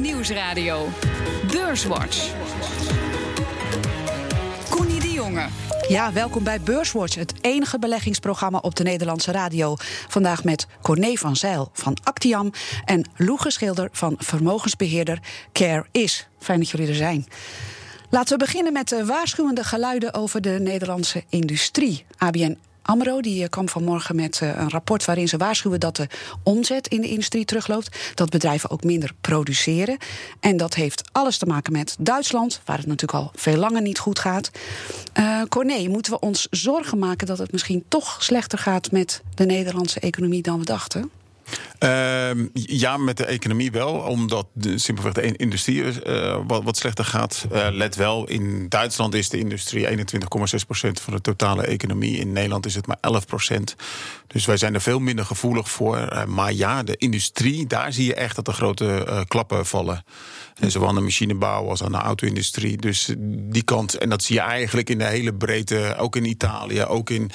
Nieuwsradio. Beurswatch. Connie de Jonge. Ja, welkom bij Beurswatch, het enige beleggingsprogramma op de Nederlandse radio. Vandaag met Corné van Zijl van Actiam en Loege Schilder van vermogensbeheerder Care Is. Fijn dat jullie er zijn. Laten we beginnen met de waarschuwende geluiden over de Nederlandse industrie. ABN AMRO die eh, kwam vanmorgen met eh, een rapport waarin ze waarschuwen dat de omzet in de industrie terugloopt. Dat bedrijven ook minder produceren. En dat heeft alles te maken met Duitsland, waar het natuurlijk al veel langer niet goed gaat. Uh, Corné, moeten we ons zorgen maken dat het misschien toch slechter gaat met de Nederlandse economie dan we dachten? Uh, ja, met de economie wel, omdat de, simpelweg de industrie uh, wat, wat, slechter gaat. Uh, let wel, in Duitsland is de industrie 21,6% van de totale economie. In Nederland is het maar 11%. Dus wij zijn er veel minder gevoelig voor. Uh, maar ja, de industrie, daar zie je echt dat er grote klappen vallen. En zowel aan de machinebouw als aan de auto-industrie. Dus die kant, en dat zie je eigenlijk in de hele breedte, ook in Italië, ook in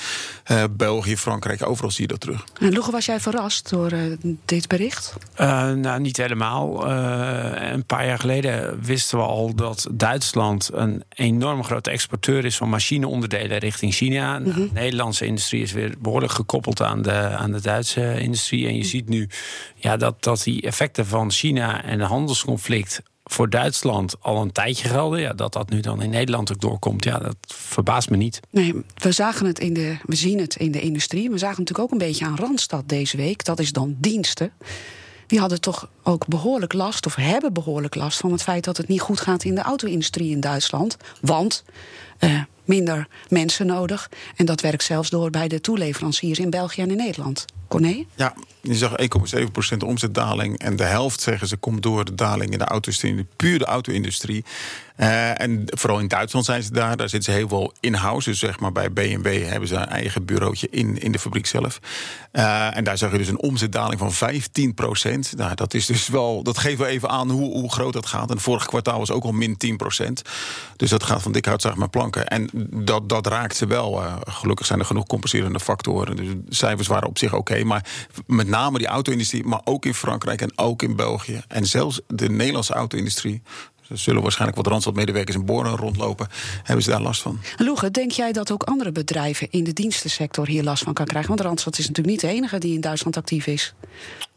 België, Frankrijk, overal zie je dat terug. En Loege, was jij verrast door dit bericht? Uh, nou, niet helemaal. Uh, een paar jaar geleden wisten we al dat Duitsland een enorm grote exporteur is van machineonderdelen richting China. Mm de Nederlandse industrie is weer behoorlijk gekoppeld aan de, aan de Duitse industrie. En je ziet nu ja, dat, dat die effecten van China en het handelsconflict voor Duitsland al een tijdje gelden. Ja, dat dat nu dan in Nederland ook doorkomt, ja, dat verbaast me niet. Nee, we zagen het in de, we zien het in de industrie. We zagen natuurlijk ook een beetje aan Randstad deze week. Dat is dan diensten. Die hadden toch ook behoorlijk last, of hebben behoorlijk last van het feit dat het niet goed gaat in de auto-industrie in Duitsland. Want uh, minder mensen nodig. En dat werkt zelfs door bij de toeleveranciers in België en in Nederland. Corné? Ja, je zag 1,7% omzetdaling. En de helft, zeggen ze, komt door de daling in de auto-industrie, puur de auto-industrie. Uh, en vooral in Duitsland zijn ze daar. Daar zitten ze heel veel in-house. Dus zeg maar bij BMW hebben ze een eigen bureautje in, in de fabriek zelf. Uh, en daar zag je dus een omzetdaling van 15 procent. Nou, dat is dus wel. Dat geeft wel even aan hoe, hoe groot dat gaat. En vorig kwartaal was ook al min 10 procent. Dus dat gaat van dik hout zeg maar planken. En dat, dat raakt ze wel. Uh, gelukkig zijn er genoeg compenserende factoren. Dus de cijfers waren op zich oké. maar met name die auto-industrie, maar ook in Frankrijk en ook in België. En zelfs de Nederlandse auto-industrie er zullen waarschijnlijk wat Randstad-medewerkers in Boren rondlopen. Hebben ze daar last van? Loege, denk jij dat ook andere bedrijven in de dienstensector hier last van kan krijgen? Want Randstad is natuurlijk niet de enige die in Duitsland actief is.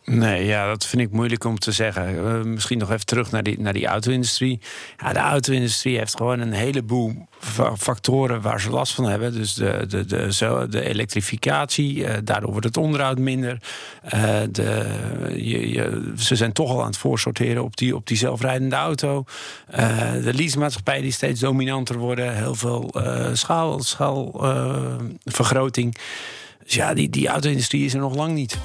Nee, ja, dat vind ik moeilijk om te zeggen. Uh, misschien nog even terug naar die, naar die auto-industrie. Ja, de auto-industrie heeft gewoon een heleboel factoren waar ze last van hebben. Dus de, de, de, de elektrificatie, uh, daardoor wordt het onderhoud minder. Uh, de, je, je, ze zijn toch al aan het voorsorteren op die, op die zelfrijdende auto. de leasemaatschappijen die steeds dominanter worden. Heel veel schaal, schaalvergroting. dus ja, die, die auto-industrie is er nog lang niet.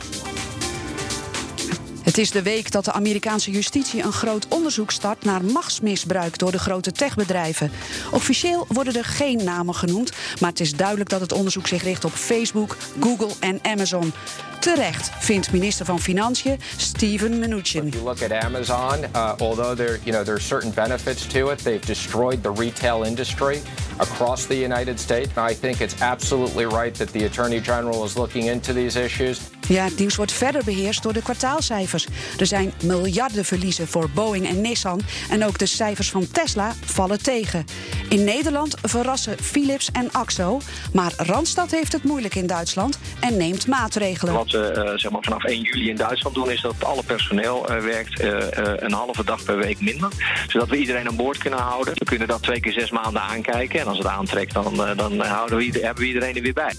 Het is de week dat de Amerikaanse justitie een groot onderzoek start naar machtsmisbruik door de grote techbedrijven. Officieel worden er geen namen genoemd, maar het is duidelijk dat het onderzoek zich richt op Facebook, Google en Amazon. Terecht, vindt minister van Financiën Steven Mnuchin. If you look at Amazon, uh, although there, you know, there are certain benefits to it, they've destroyed the retail industry across the United States. I think it's absolutely right that the Attorney General is looking into these issues. Ja, het nieuws wordt verder beheerst door de kwartaalcijfers. Er zijn miljarden verliezen voor Boeing en Nissan. En ook de cijfers van Tesla vallen tegen. In Nederland verrassen Philips en Axo. Maar Randstad heeft het moeilijk in Duitsland en neemt maatregelen. Wat we uh, zeg maar vanaf 1 juli in Duitsland doen, is dat alle personeel uh, werkt uh, een halve dag per week minder. Zodat we iedereen aan boord kunnen houden. We kunnen dat twee keer zes maanden aankijken. En als het aantrekt, dan, dan houden we, hebben we iedereen er weer bij.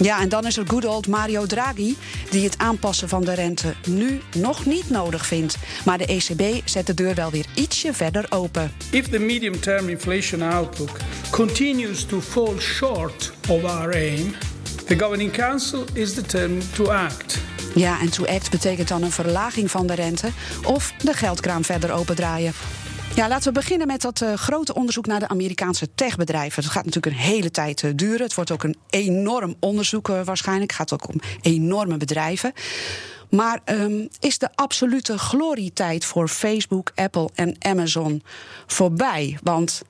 Ja, en dan is er good old Mario Draghi, die het aanpassen van de rente nu nog niet nodig vindt. Maar de ECB zet de deur wel weer ietsje verder open. If the medium-term inflation outlook continues to fall short of our aim, the governing council is determined to act. Ja, en to act betekent dan een verlaging van de rente of de geldkraan verder opendraaien. Ja, laten we beginnen met dat uh, grote onderzoek naar de Amerikaanse techbedrijven. Dat gaat natuurlijk een hele tijd uh, duren. Het wordt ook een enorm onderzoek uh, waarschijnlijk. Het gaat ook om enorme bedrijven. Maar um, is de absolute glorietijd voor Facebook, Apple en Amazon voorbij? Want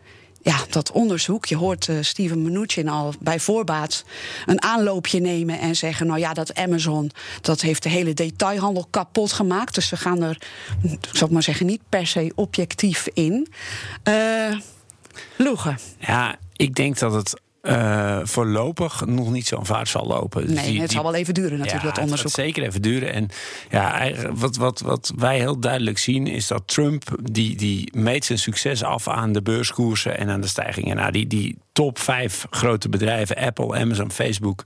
ja, dat onderzoek. Je hoort uh, Steven Mnuchin al bij voorbaat een aanloopje nemen en zeggen: Nou ja, dat Amazon dat heeft de hele detailhandel kapot gemaakt. Dus ze gaan er, ik zal maar zeggen, niet per se objectief in. Uh, Loegen. Ja, ik denk dat het uh, voorlopig nog niet zo'n vaart zal lopen. Dus nee, het zal wel even duren natuurlijk, ja, dat onderzoek. Het zeker even duren. En ja, wat, wat, wat wij heel duidelijk zien is dat Trump... Die, die meet zijn succes af aan de beurskoersen en aan de stijgingen. Nou, die, die top vijf grote bedrijven, Apple, Amazon, Facebook...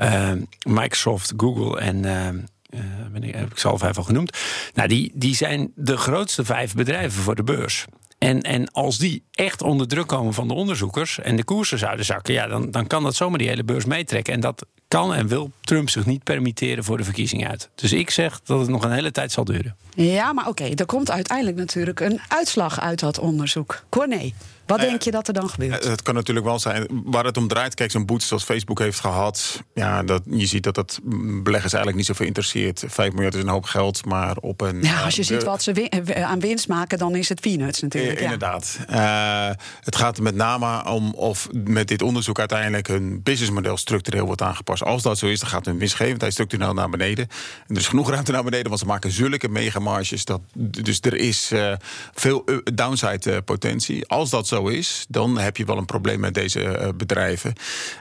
Uh, Microsoft, Google en... Uh, ben ik, heb ik zelf even al genoemd. Nou, die, die zijn de grootste vijf bedrijven voor de beurs. En, en als die echt onder druk komen van de onderzoekers en de koersen zouden zakken, ja, dan, dan kan dat zomaar die hele beurs meetrekken. En dat kan en wil Trump zich niet permitteren voor de verkiezing uit. Dus ik zeg dat het nog een hele tijd zal duren. Ja, maar oké, er komt uiteindelijk natuurlijk een uitslag uit dat onderzoek. Corné. Wat Eh, denk je dat er dan gebeurt? Het kan natuurlijk wel zijn waar het om draait. Kijk, zo'n boete zoals Facebook heeft gehad. Ja, dat, je ziet dat dat beleggers eigenlijk niet zoveel interesseert. 5 miljard is een hoop geld, maar op een. Ja, als je ziet wat ze win- aan winst maken, dan is het peanuts natuurlijk. Eh, ja. Inderdaad. Eh, het gaat er met name om of met dit onderzoek uiteindelijk hun businessmodel structureel wordt aangepast. Als dat zo is, dan gaat hun winstgevendheid structureel naar beneden. En er is genoeg ruimte naar beneden, want ze maken zulke megamarges. Dat, dus er is eh, veel uh, downside eh, potentie. Als dat zo is, dan heb je wel een probleem met deze eh, bedrijven.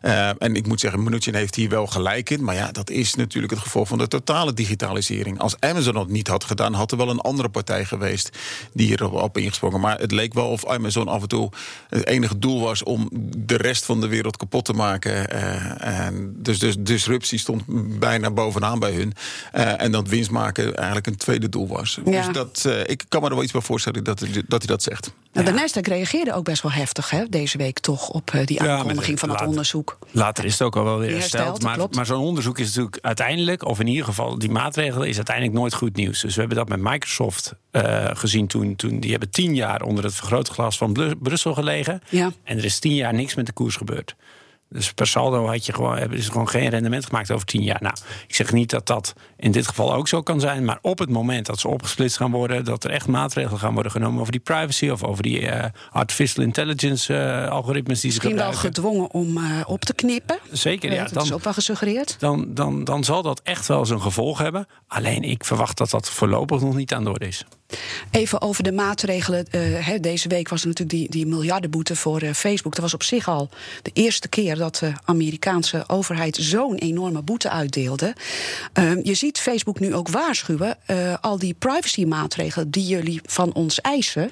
Eh, en ik moet zeggen, Mnuchin heeft hier wel gelijk in. Maar ja, dat is natuurlijk het gevolg van de totale digitalisering. Als Amazon dat niet had gedaan, had er wel een andere partij geweest die hierop op ingesprongen. Maar het leek wel of Amazon af en toe het enige doel was om de rest van de wereld kapot te maken. Eh, en dus, dus disruptie stond bijna bovenaan bij hun. Eh, en dat winst maken eigenlijk een tweede doel was. Ja. Dus dat, eh, ik kan me er wel iets bij voorstellen dat, hij- dat hij dat zegt. Nou, de Nasdaq reageerde ook best wel heftig hè, deze week toch op eh, die aankondiging van het onderzoek. Later is het ook al wel weer hersteld. hersteld, maar maar zo'n onderzoek is natuurlijk uiteindelijk, of in ieder geval die maatregelen, is uiteindelijk nooit goed nieuws. Dus we hebben dat met Microsoft eh, gezien toen, toen. Die hebben tien jaar onder het vergrootglas van Brussel gelegen. Ja. En er is tien jaar niks met de koers gebeurd. Dus per saldo had je gewoon, hebben ze gewoon geen rendement gemaakt over tien jaar. Nou, ik zeg niet dat dat in dit geval ook zo kan zijn. Maar op het moment dat ze opgesplitst gaan worden, dat er echt maatregelen gaan worden genomen over die privacy of over die eh, artificial intelligence eh, algoritmes die ze Misschien wel gebruiken. gedwongen om eh, op te knippen. Zeker, ja. dat is Dan, ook wel gesuggereerd. dan, dan, dan zal dat echt wel zijn gevolg hebben. Alleen ik verwacht dat dat voorlopig nog niet aan de orde is. Even over de maatregelen. Eh, deze week was er natuurlijk die, die miljardenboete voor eh, Facebook. Dat was op zich al de eerste keer dat de Amerikaanse overheid zo'n enorme boete uitdeelde. Eh, je ziet Facebook nu ook waarschuwen. eh, al die privacy-maatregelen die jullie van ons eisen,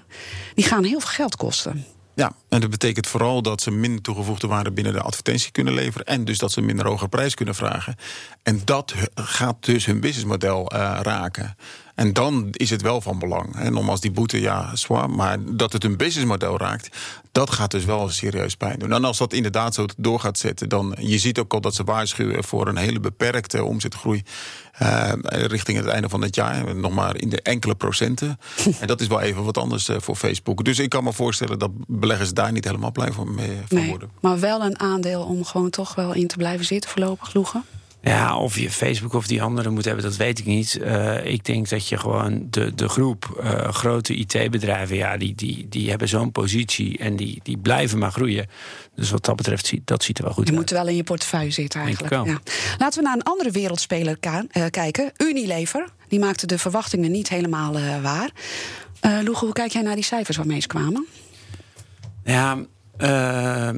die gaan heel veel geld kosten. Ja, en dat betekent vooral dat ze minder toegevoegde waarde binnen de advertentie kunnen leveren. En dus dat ze minder hoge prijs kunnen vragen. En dat gaat dus hun businessmodel eh, raken. En dan is het wel van belang. En nogmaals, die boete, ja, zwaar. Maar dat het hun businessmodel raakt, dat gaat dus wel serieus pijn doen. En als dat inderdaad zo door gaat zetten, dan. Je ziet ook al dat ze waarschuwen voor een hele beperkte omzetgroei. eh, richting het einde van het jaar. Nog maar in de enkele procenten. en dat is wel even wat anders eh, voor Facebook. Dus ik kan me voorstellen dat beleggers daar niet helemaal blij van, mee, van Nee, worden. maar wel een aandeel om gewoon toch wel in te blijven zitten voorlopig, Loegen. Ja, of je Facebook of die andere moet hebben, dat weet ik niet. Eh, ik denk dat je gewoon de, de groep eh, grote IT-bedrijven, ja, die, die, die hebben zo'n positie en die, die blijven maar groeien. Dus wat dat betreft, ziet- dat ziet er wel goed Je uit. moet wel in je portefeuille zitten eigenlijk. Ja. Laten we naar een andere wereldspeler eh, kijken. Unilever. Die maakte de verwachtingen niet helemaal waar. Loege, hoe kijk jij naar die cijfers waarmee ze kwamen? Ja, eh,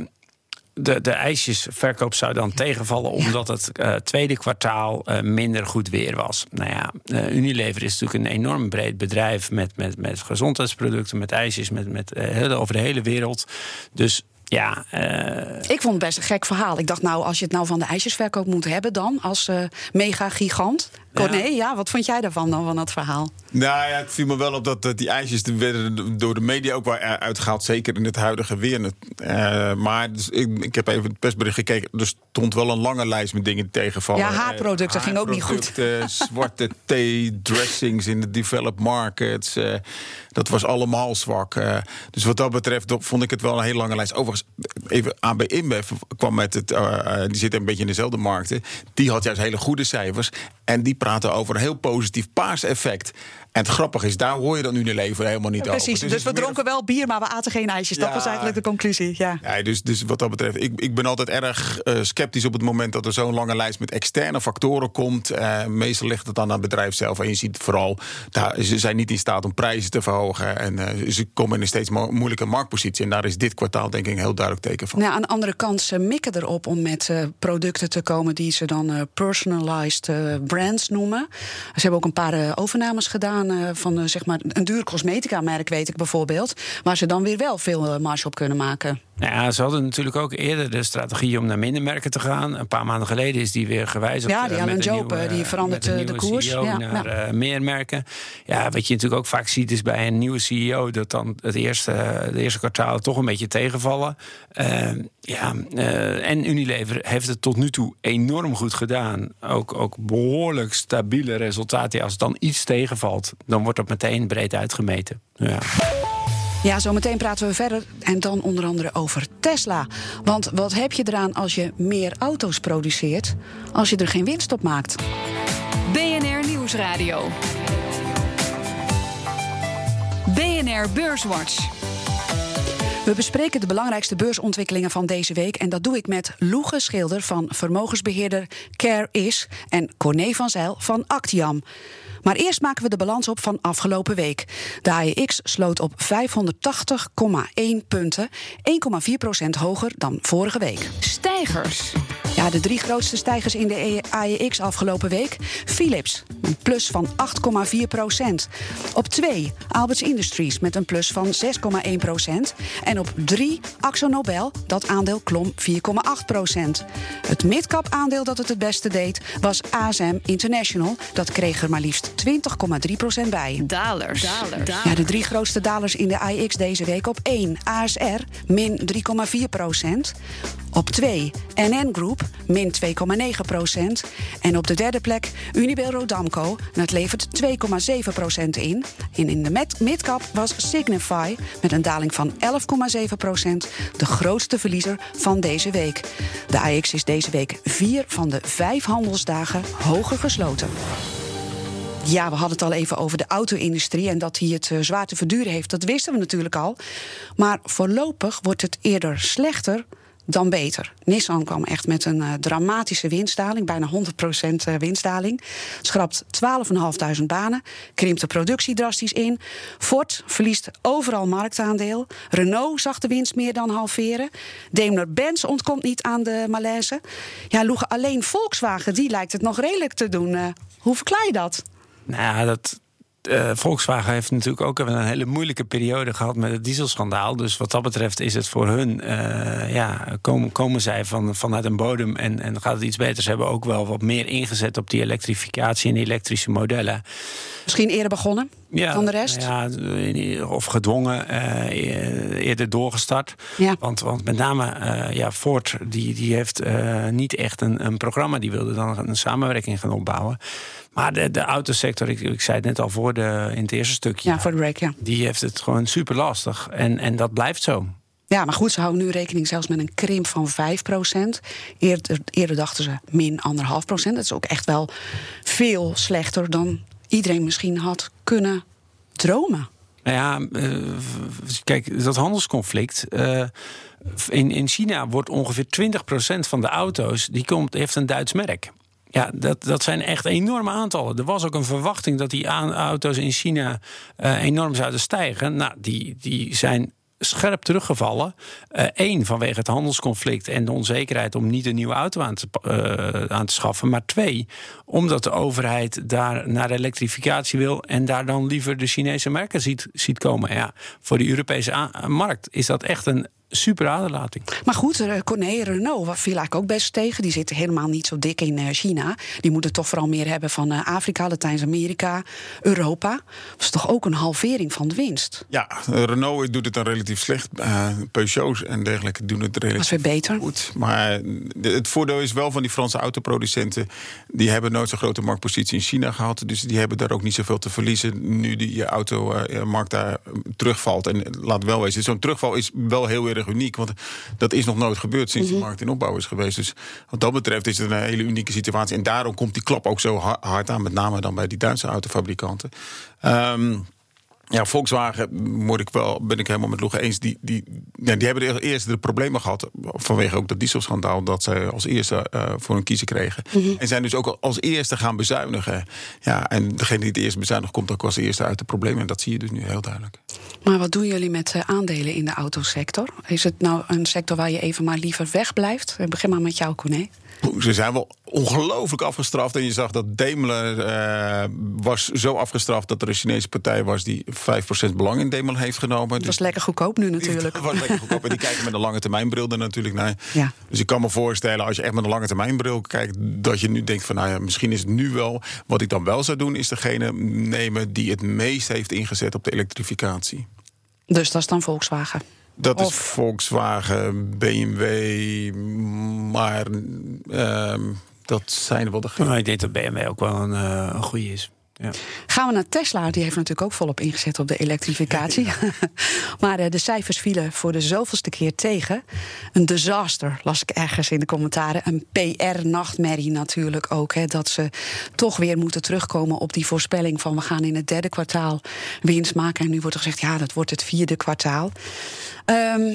de, de ijsjesverkoop zou dan tegenvallen omdat het eh, tweede kwartaal eh, minder goed weer was. Nou ja, eh, Unilever is natuurlijk een enorm breed bedrijf met, met, met gezondheidsproducten, met ijsjes, met, met, hele, over de hele wereld. Dus ja, Ik vond het best een gek verhaal. Ik dacht nou, als je het nou van de ijsjesverkoop moet hebben dan... als eh, mega-gigant. Corné, ja. wat vond jij daarvan dan, van dat verhaal? Nou ja, het viel me wel op dat, dat die ijsjes er werden door de media ook wel eh, uitgehaald. Zeker in het huidige weer. Eh, maar dus ik, ik heb even het persbericht gekeken. Er stond wel een lange lijst met dingen die tegenvallen. Ja, haarproducten Eh, ging ook niet goed. zwarte thee, dressings in de developed markets. eh, dat was allemaal zwak. dus wat dat betreft vond ik het wel een hele lange lijst. Overigens, even AB InBev kwam met het... die zit een beetje in dezelfde markten. Die had juist hele goede cijfers. En die praten over een heel positief paarseffect. En het grappige is, daar hoor je dan Unilever helemaal niet Precies, over. dus, dus we dronken wel bier, maar we aten geen ijsjes. dat was eigenlijk de conclusie. Ja. ja dus, dus wat dat betreft, ik, ik ben altijd erg uh, sceptisch op het moment dat er zo'n lange lijst met externe factoren komt. Uh, meestal ligt het dan aan het bedrijf zelf. En je ziet vooral, daar, ze zijn niet in staat om prijzen te verhogen. En uh, ze komen in een steeds mo moeilijke marktpositie. En daar is dit kwartaal denk ik een heel duidelijk teken van. Nou, aan de andere kant, ze mikken erop om met producten te komen die ze dan personalized brands noemen. Ze hebben ook een paar overnames gedaan van zeg maar een duur cosmetica-merk, weet ik bijvoorbeeld. Waar ze dan weer wel veel marge op kunnen maken. Nou ja, ze hadden natuurlijk ook eerder de strategie om naar minder merken te gaan. Een paar maanden geleden is die weer gewijzigd. Ja, die Alan Jope, die verandert de, koers. CEO ja, naar ja. meer merken. Ja, wat je natuurlijk ook vaak ziet is bij een nieuwe CEO... dat dan het eerste, de eerste kwartaal toch een beetje tegenvallen. Uh, ja, uh, en Unilever heeft het tot nu toe enorm goed gedaan. Ook, ook behoorlijk stabiele resultaten. Als het dan iets tegenvalt, dan wordt dat meteen breed uitgemeten. Ja. Ja, zometeen praten we verder en dan onder andere over Tesla. Want wat heb je eraan als je meer auto's produceert als je er geen winst op maakt? BNR Nieuwsradio. BNR Beurswatch. We bespreken de belangrijkste beursontwikkelingen van deze week. En dat doe ik met Loege Schilder van vermogensbeheerder Care Is en Corné van Zijl van Actiam. Maar eerst maken we de balans op van afgelopen week. De AEX sloot op 580,1 punten, 1,4% hoger dan vorige week. Stijgers. Ja, de drie grootste stijgers in de AEX afgelopen week. Philips, een plus van 8,4 procent. Op 2 Alberts Industries met een plus van 6,1 procent. En op 3 Axo Nobel, dat aandeel klom 4,8 procent. Het midcap aandeel dat het het beste deed was ASM International. Dat kreeg er maar liefst 20,3 procent bij. Dalers. Dalers. Ja, de drie grootste dalers in de AEX deze week. Op 1 ASR, min 3,4 procent. Op 2 NN Group, min 2,9 procent. En op de derde plek Unibail Rodamco, dat levert 2,7 procent in. En in de midcap was Signify met een daling van 11,7 procent... de grootste verliezer van deze week. De AX is deze week vier van de vijf handelsdagen hoger gesloten. Ja, we hadden het al even over de auto-industrie en dat hij het uh, zwaar te verduren heeft. Dat wisten we natuurlijk al. Maar voorlopig wordt het eerder slechter dan beter. Nissan kwam echt met een uh, dramatische winstdaling, bijna 100% uh, winstdaling. Schrapt 12.500 banen, krimpt de productie drastisch in. Ford verliest overal marktaandeel. Renault zag de winst meer dan halveren. Daimler-Benz ontkomt niet aan de malaise. Ja, Loegen, alleen Volkswagen, die lijkt het nog redelijk te doen. Uh, hoe verklaar je dat? Nou dat, uh, Volkswagen heeft natuurlijk ook een hele moeilijke periode gehad met het dieselschandaal. Dus wat dat betreft is het voor hun, uh, ja, komen, komen zij van, vanuit een bodem en, en gaat het iets beter. Ze hebben ook wel wat meer ingezet op die elektrificatie en elektrische modellen. Misschien eerder begonnen ja, dan de rest? Ja, of gedwongen, uh, eerder doorgestart. Ja. Want, want met name uh, ja, Ford die, die heeft uh, niet echt een, een programma. Die wilde dan een samenwerking gaan opbouwen. Maar de, de autosector, ik, ik zei het net al voor de, in het eerste stukje. Ja, voor de break, ja. Die heeft het gewoon super lastig. En, en dat blijft zo. Ja, maar goed, ze houden nu rekening zelfs met een krimp van 5% Eerder, eerder dachten ze min 1,5% Dat is ook echt wel veel slechter dan iedereen misschien had kunnen dromen. Nou ja, uh, kijk, dat handelsconflict. Uh, in, in China wordt ongeveer 20% van de auto's die komt, heeft een Duits merk. Ja, dat, dat zijn echt enorme aantallen. Er was ook een verwachting dat die auto's in China uh, enorm zouden stijgen. Nou, die, die zijn scherp teruggevallen. Eén, uh, vanwege het handelsconflict en de onzekerheid om niet een nieuwe auto aan te, uh, aan te schaffen. Maar twee, omdat de overheid daar naar elektrificatie wil en daar dan liever de Chinese merken ziet, ziet komen. Ja, voor de Europese markt is dat echt een super aderlating. Maar goed, Corné, Renault viel eigenlijk ook best tegen. Die zitten helemaal niet zo dik in China. Die moeten toch vooral meer hebben van Afrika, Latijns-Amerika, Europa. Dat is toch ook een halvering van de winst? Ja, Renault doet het dan relatief slecht. Uh, Peugeot en dergelijke doen het relatief weer beter. goed. Maar het voordeel is wel van die Franse autoproducenten... die hebben nooit zo'n grote marktpositie in China gehad. Dus die hebben daar ook niet zoveel te verliezen... nu die automarkt daar terugvalt. En laat wel wezen, zo'n terugval is wel heel erg erg uniek. Want dat is nog nooit gebeurd sinds de markt in opbouw is geweest. Dus wat dat betreft is het een hele unieke situatie. En daarom komt die klap ook zo ha- hard aan. Met name dan bij die Duitse autofabrikanten. Ehm, ja, Volkswagen moet ik wel, ben ik helemaal met Loege eens. Die, die, ja, die hebben de eerste de problemen gehad. Vanwege ook dat dieselschandaal. Dat ze als eerste eh, voor hun kiezen kregen. En zijn dus ook als eerste gaan bezuinigen. Ja, en degene die het eerst bezuinigt, komt ook als eerste uit de problemen. En dat zie je dus nu heel duidelijk. Maar wat doen jullie met eh, aandelen in de autosector? Is het nou een sector waar je even maar liever wegblijft? Ik begin maar met jou, Corné. Ze zijn wel ongelooflijk afgestraft. En je zag dat Daimler eh, was zo afgestraft dat er een Chinese partij was die 5% belang in Daimler heeft genomen. Dat Dus is lekker goedkoop nu natuurlijk. Dat was lekker goedkoop. En die kijken met een lange termijnbril er natuurlijk naar. Ja. Dus ik kan me voorstellen, als je echt met een lange termijnbril kijkt, dat je nu denkt van nou ja, misschien is het nu wel. Wat ik dan wel zou doen, is degene nemen die het meest heeft ingezet op de elektrificatie. Dus dat is dan Volkswagen. Dat Of- is Volkswagen, BMW, maar ehm, dat zijn wel degenen. Nou, ik denk dat BMW ook wel een, eh, een goede is. Ja. Gaan we naar Tesla, die heeft natuurlijk ook volop ingezet op de elektrificatie. maar eh, de cijfers vielen voor de zoveelste keer tegen. Een disaster, las ik ergens in de commentaren. Een PR-nachtmerrie natuurlijk ook. Hè, dat ze toch weer moeten terugkomen op die voorspelling van... we gaan in het derde kwartaal winst maken. En nu wordt er gezegd, ja, dat wordt het vierde kwartaal. Ehm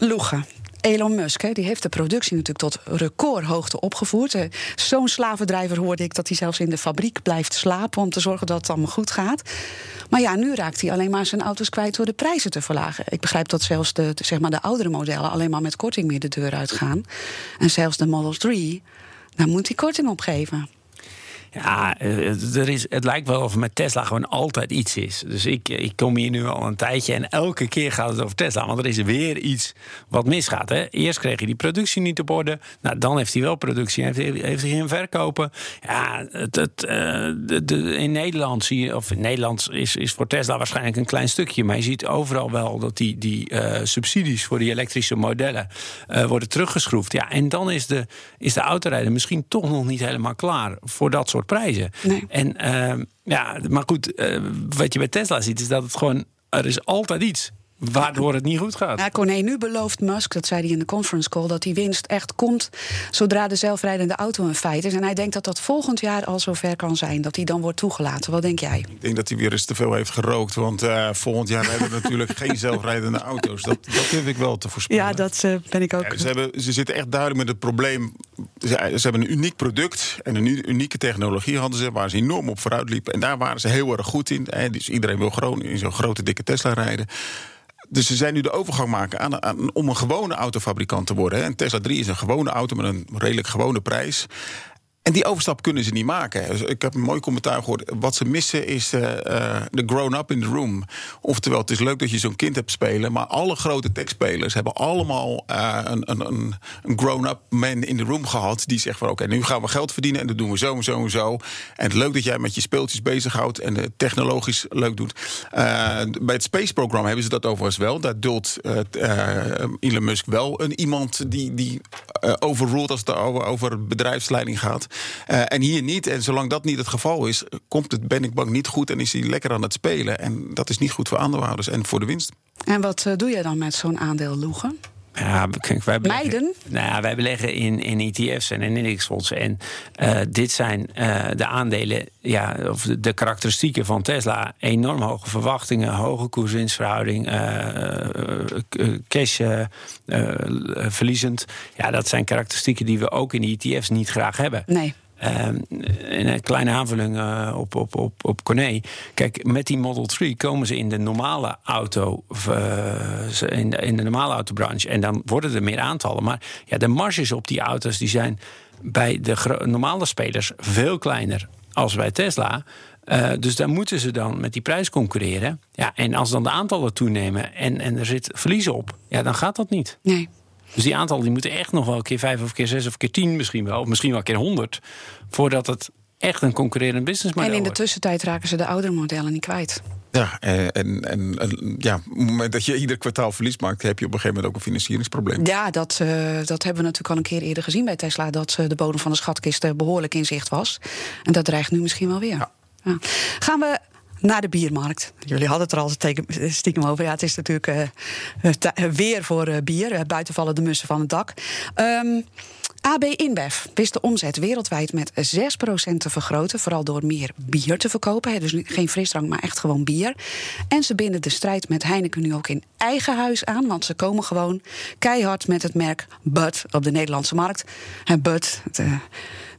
Loegen. Elon Musk hè, die heeft de productie natuurlijk tot recordhoogte opgevoerd. Eh, Zo'n slavendrijver hoorde ik dat hij zelfs in de fabriek blijft slapen om te zorgen dat het allemaal goed gaat. Maar ja, nu raakt hij alleen maar zijn auto's kwijt door de prijzen te verlagen. Ik begrijp dat zelfs de, zeg maar de oudere modellen alleen maar met korting meer de deur uitgaan. En zelfs de Model 3, daar moet hij korting op geven. Ja, eh, er is, het lijkt wel of met Tesla gewoon altijd iets is. Dus ik, ik kom hier nu al een tijdje en elke keer gaat het over Tesla. Want er is weer iets wat misgaat. Hè. Eerst kreeg hij die productie niet op orde. Nou, dan heeft hij wel productie. Hij- heeft hij geen verkopen. Ja, het, het, eh, de, in Nederland zie je, of in Nederland is, is voor Tesla waarschijnlijk een klein stukje. Maar je ziet overal wel dat die, die eh, subsidies voor die elektrische modellen eh, worden teruggeschroefd. Ja, en dan is de, is de autorijder misschien toch nog niet helemaal klaar voor dat soort prijzen. Nee. En ehm, ja, maar goed, eh, wat je bij Tesla ziet, is dat het gewoon. Er is altijd iets waardoor het niet goed gaat. Ja, Corné, nu belooft Musk, dat zei hij in de conference call, dat die winst echt komt zodra de zelfrijdende auto een feit is. En hij denkt dat dat volgend jaar al zover kan zijn, dat die dan wordt toegelaten. Wat denk jij? Ik denk dat hij weer eens te veel heeft gerookt. Want eh, volgend jaar hebben we natuurlijk geen zelfrijdende auto's. Dat, dat durf ik wel te voorspellen. Ja, dat eh, ben ik ook. Ja, ze, hebben, ze zitten echt duidelijk met het probleem. Ze, ze hebben een uniek product en een unieke technologie hadden ze, waar ze enorm op vooruit liepen. En daar waren ze heel erg goed in. Hè. Dus iedereen wil gewoon in zo'n grote, dikke Tesla rijden. Dus ze zijn nu de overgang maken aan, aan- om een gewone autofabrikant te worden. Hè. En Tesla 3 is een gewone auto met een redelijk gewone prijs. En die overstap kunnen ze niet maken. Dus ik heb een mooi commentaar gehoord. Wat ze missen is eh, eh, de grown-up in the room. Oftewel, het is leuk dat je zo'n kind hebt spelen... maar alle grote techspelers hebben allemaal eh, een, een, een, grown-up man in the room gehad... die zegt van oké, nu gaan we geld verdienen... en dat doen we zo en zo en zo. En het leuk dat jij met je speeltjes bezighoudt... en het technologisch leuk doet. Bij het Space Program hebben ze dat overigens wel. Daar duldt Elon Musk wel een iemand die, die overruled... als het over bedrijfsleiding gaat. Eh, en hier niet. En zolang dat niet het geval is, komt het, ben ik bang, niet goed... en is hij lekker aan het spelen. En dat is niet goed voor aandeelhouders en voor de winst. En wat eh, doe jij dan met zo'n aandeel Loegen? Ja, wij beleggen? Nou ja, wij beleggen in, in ETF's en in indexfondsen. En eh, dit zijn eh, de aandelen, ja, of de, de karakteristieken van Tesla. Enorm hoge verwachtingen, hoge koers-winstverhouding, eh, cash verliezend. Ja, dat zijn karakteristieken die we ook in ETF's niet graag hebben. Nee. Ehm, en een kleine aanvulling eh, op, op, op, op Corné. Kijk, met die Model 3 komen ze in de normale auto, eh, in, de, in de normale autobranche. En dan worden er meer aantallen. Maar ja, de marges op die auto's die zijn bij de normale spelers veel kleiner als bij Tesla. Eh, dus daar moeten ze dan met die prijs concurreren. Ja, en als dan de aantallen toenemen en, en er zit verlies op, ja, dan gaat dat niet. Nee. Dus die aantallen die moeten echt nog wel een keer vijf of keer zes of keer tien misschien wel. Of misschien wel een keer honderd. Voordat het echt een concurrerend businessmodel En in de wordt. tussentijd raken ze de oudere modellen niet kwijt. Ja, eh, en, en, en ja, op het moment dat je ieder kwartaal verlies maakt... heb je op een gegeven moment ook een financieringsprobleem. Ja, dat, eh, dat hebben we natuurlijk al een keer eerder gezien bij Tesla. Dat eh, de bodem van de schatkist eh, behoorlijk in zicht was. En dat dreigt nu misschien wel weer. Ja. Gaan we naar de biermarkt. Jullie hadden het er al stiekem over. Ja, het is natuurlijk eh, eh, ti- weer voor eh, bier. Eh, buiten vallen de mussen van het dak. Ehm, AB InBev wist de omzet wereldwijd met 6% te vergroten. Vooral door meer bier te verkopen. Dus geen frisdrank, maar echt gewoon bier. En ze binden de strijd met Heineken nu ook in eigen huis aan. Want ze komen gewoon keihard met het merk Bud op de Nederlandse markt. En Bud, eh,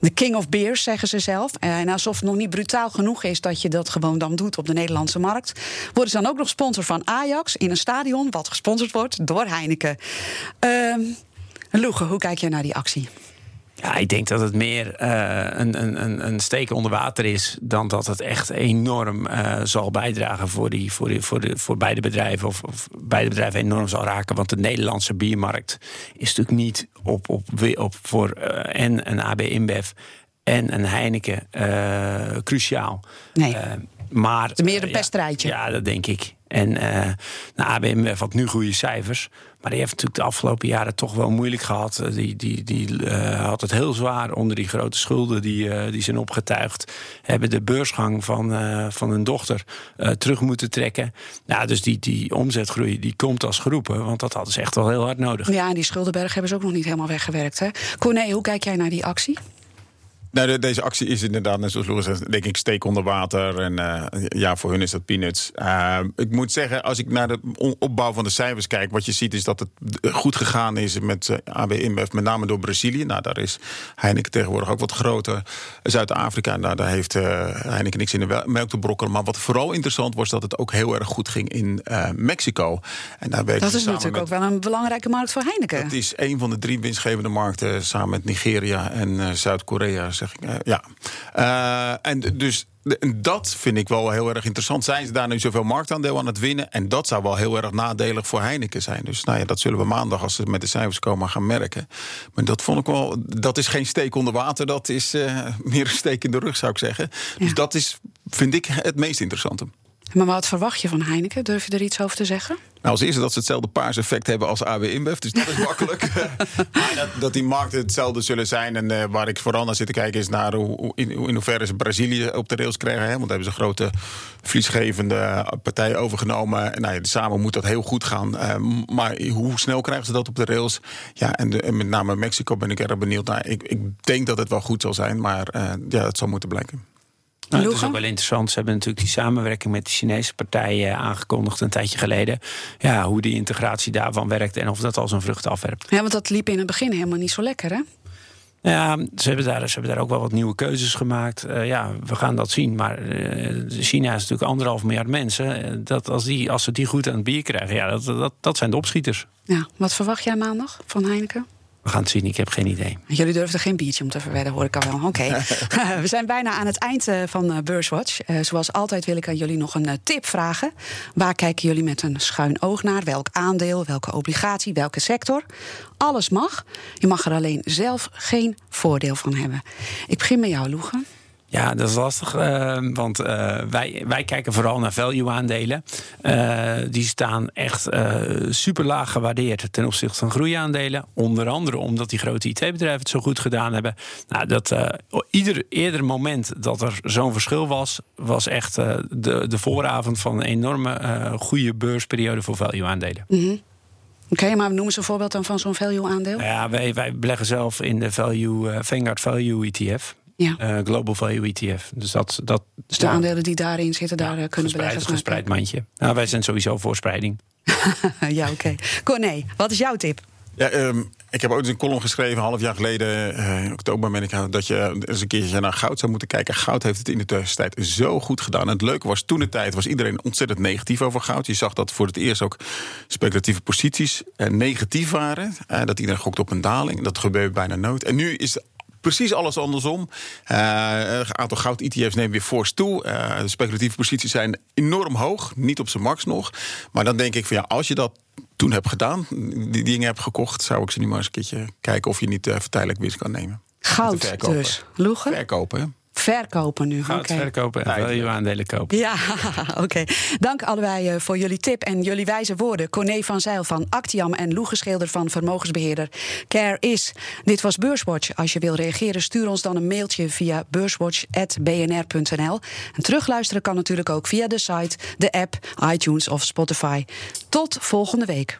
de king of beers, zeggen ze zelf. En alsof het nog niet brutaal genoeg is dat je dat gewoon dan doet op de Nederlandse markt. Worden ze dan ook nog sponsor van Ajax in een stadion wat gesponsord wordt door Heineken. Loege, hoe kijk jij naar die actie? Ja, ik denk dat het meer eh, een, een, een, steek onder water is dan dat het echt enorm eh, zal bijdragen voor, die, voor, die, voor, de, voor beide bedrijven. Of, of beide bedrijven enorm zal raken. Want de Nederlandse biermarkt is natuurlijk niet op, op, op voor eh, en een AB InBev en een Heineken cruciaal. Nee. Maar, Het is meer een pesterrijtje. Ja, ja, dat denk ik. En eh nou, AB InBev had nu goede cijfers. Maar die heeft natuurlijk de afgelopen jaren toch wel moeilijk gehad. Eh, Die, die, die eh, had het heel zwaar onder die grote schulden die, eh, die zijn opgetuigd. Hebben de beursgang van, van hun dochter terug moeten trekken. Nou, dus die, die omzetgroei die komt als geroepen. Want dat hadden ze echt wel heel hard nodig. Ja, en die Schuldenberg hebben ze ook nog niet helemaal weggewerkt. Hè? Corné, hoe kijk jij naar die actie? Nou, de- deze actie is inderdaad, net zoals Loris zegt, denk ik, steek onder water. En eh, ja, voor hun is dat peanuts. Eh, ik moet zeggen, als ik naar de opbouw van de cijfers kijk, wat je ziet is dat het goed gegaan is met eh, AB InBev, met name door Brazilië. Nou, daar is Heineken tegenwoordig ook wat groter. Zuid-Afrika, nou, daar heeft Heineken niks in de melk te brokkelen. Maar wat vooral interessant was, dat het ook heel erg goed ging in Mexico. En daar Dat is natuurlijk met- ook wel een belangrijke markt voor Heineken. het is een van de drie winstgevende markten samen met Nigeria en Zuid-Korea, zeg ik. Eh, ja. Eh, en dus dat vind ik wel heel erg interessant. Zijn ze daar nu zoveel marktaandeel aan het winnen? En dat zou wel heel erg nadelig voor Heineken zijn. Dus nou ja, dat zullen we maandag, als ze met de cijfers komen, gaan merken. Maar dat vond ik wel. Dat is geen steek onder water. Dat is eh, meer een steek in de rug, zou ik zeggen. Dus dat is, vind ik, het meest interessante. Maar wat verwacht je van Heineken? Durf je er iets over te zeggen? Nou, als eerste dat ze hetzelfde paars-effect hebben als AB InBev. Dus dat is makkelijk. maar dat, dat die markten hetzelfde zullen zijn. En eh, waar ik vooral naar zit te kijken is naar hoe, in, hoe in hoeverre ze Brazilië op de rails krijgen. Hè? Want daar hebben ze grote verliesgevende partijen overgenomen. En nou ja, samen moet dat heel goed gaan. Eh, maar hoe snel krijgen ze dat op de rails? Ja, en, de- en met name Mexico ben ik erg benieuwd naar. Ik, ik denk dat het wel goed zal zijn. Maar eh, ja, het zal moeten blijken. Nou, het is ook wel interessant. Ze hebben natuurlijk die samenwerking met de Chinese partijen aangekondigd een tijdje geleden. Ja, hoe die integratie daarvan werkt en of dat al zijn vruchten afwerpt. Ja, want dat liep in het begin helemaal niet zo lekker, hè? Ja, ze hebben daar, ze hebben daar ook wel wat nieuwe keuzes gemaakt. Eh, ja, we gaan dat zien. Maar eh, China is natuurlijk anderhalf miljard mensen. Eh, Dat als, die, als ze die goed aan het bier krijgen, ja, dat, dat, dat zijn de opschieters. Ja, wat verwacht jij maandag van Heineken? We gaan het zien, ik heb geen idee. Jullie durfden geen biertje om te verwedden, hoor ik al wel. Oké. We zijn bijna aan het eind eh, van eh, Beurswatch. Eh, zoals altijd wil ik aan jullie nog een tip vragen. Waar kijken jullie met een schuin oog naar? Welk aandeel, welke obligatie, welke sector? Alles mag. Je mag er alleen zelf geen voordeel van hebben. Ik begin met jou, Loegen. Ja, dat is lastig, eh, want eh, wij, wij kijken vooral naar value-aandelen. Eh, die staan echt eh, super laag gewaardeerd ten opzichte van groeiaandelen. Onder andere omdat die grote IT-bedrijven het zo goed gedaan hebben. Nou, dat, ieder eerder moment dat er zo'n verschil was, was echt de, de vooravond van een enorme goede beursperiode voor value-aandelen. Oké, maar noem eens een voorbeeld dan van zo'n value-aandeel. Ja, wij, wij beleggen zelf in de value, Vanguard Value ETF. Ja. eh, Global Value ETF. Dus dat, dat Dus de aandelen die daarin zitten, daar eh, kunnen beleggers naar gespreid mandje. Nou, wij zijn sowieso voor spreiding. ja, oké. Corné, wat is jouw tip? Ja, ehm, ik heb ooit eens een column geschreven, een half jaar geleden, eh, in oktober ben ik, dat je eens een keertje naar goud zou moeten kijken. Goud heeft het in de tussentijd zo goed gedaan. En het leuke was, toen de tijd was iedereen ontzettend negatief over goud. Je zag dat voor het eerst ook speculatieve posities eh, negatief waren. Eh, dat iedereen gokt op een daling. Dat gebeurt bijna nooit. En nu is Precies alles andersom. Eh, een aantal goud-ETF's neemt weer fors toe. Eh, de speculatieve posities zijn enorm hoog. Niet op zijn max nog. Maar dan denk ik van ja, als je dat toen hebt gedaan, die dingen hebt gekocht, zou ik ze nu maar eens een keertje kijken of je niet uh, tijdelijk winst kan nemen. Goud dus. Loegen? Verkopen. hè? Verkopen nu. Oké. het verkopen en value aandelen kopen. Ja, oké. Dank allebei eh, voor jullie tip en jullie wijze woorden. Corné van Zeil van Actiam en Loege Schilder van vermogensbeheerder Care Is. Dit was Beurswatch. Als je wil reageren, stuur ons dan een mailtje via beurswatch.bnr.nl. En terugluisteren kan natuurlijk ook via de site, de app, iTunes of Spotify. Tot volgende week.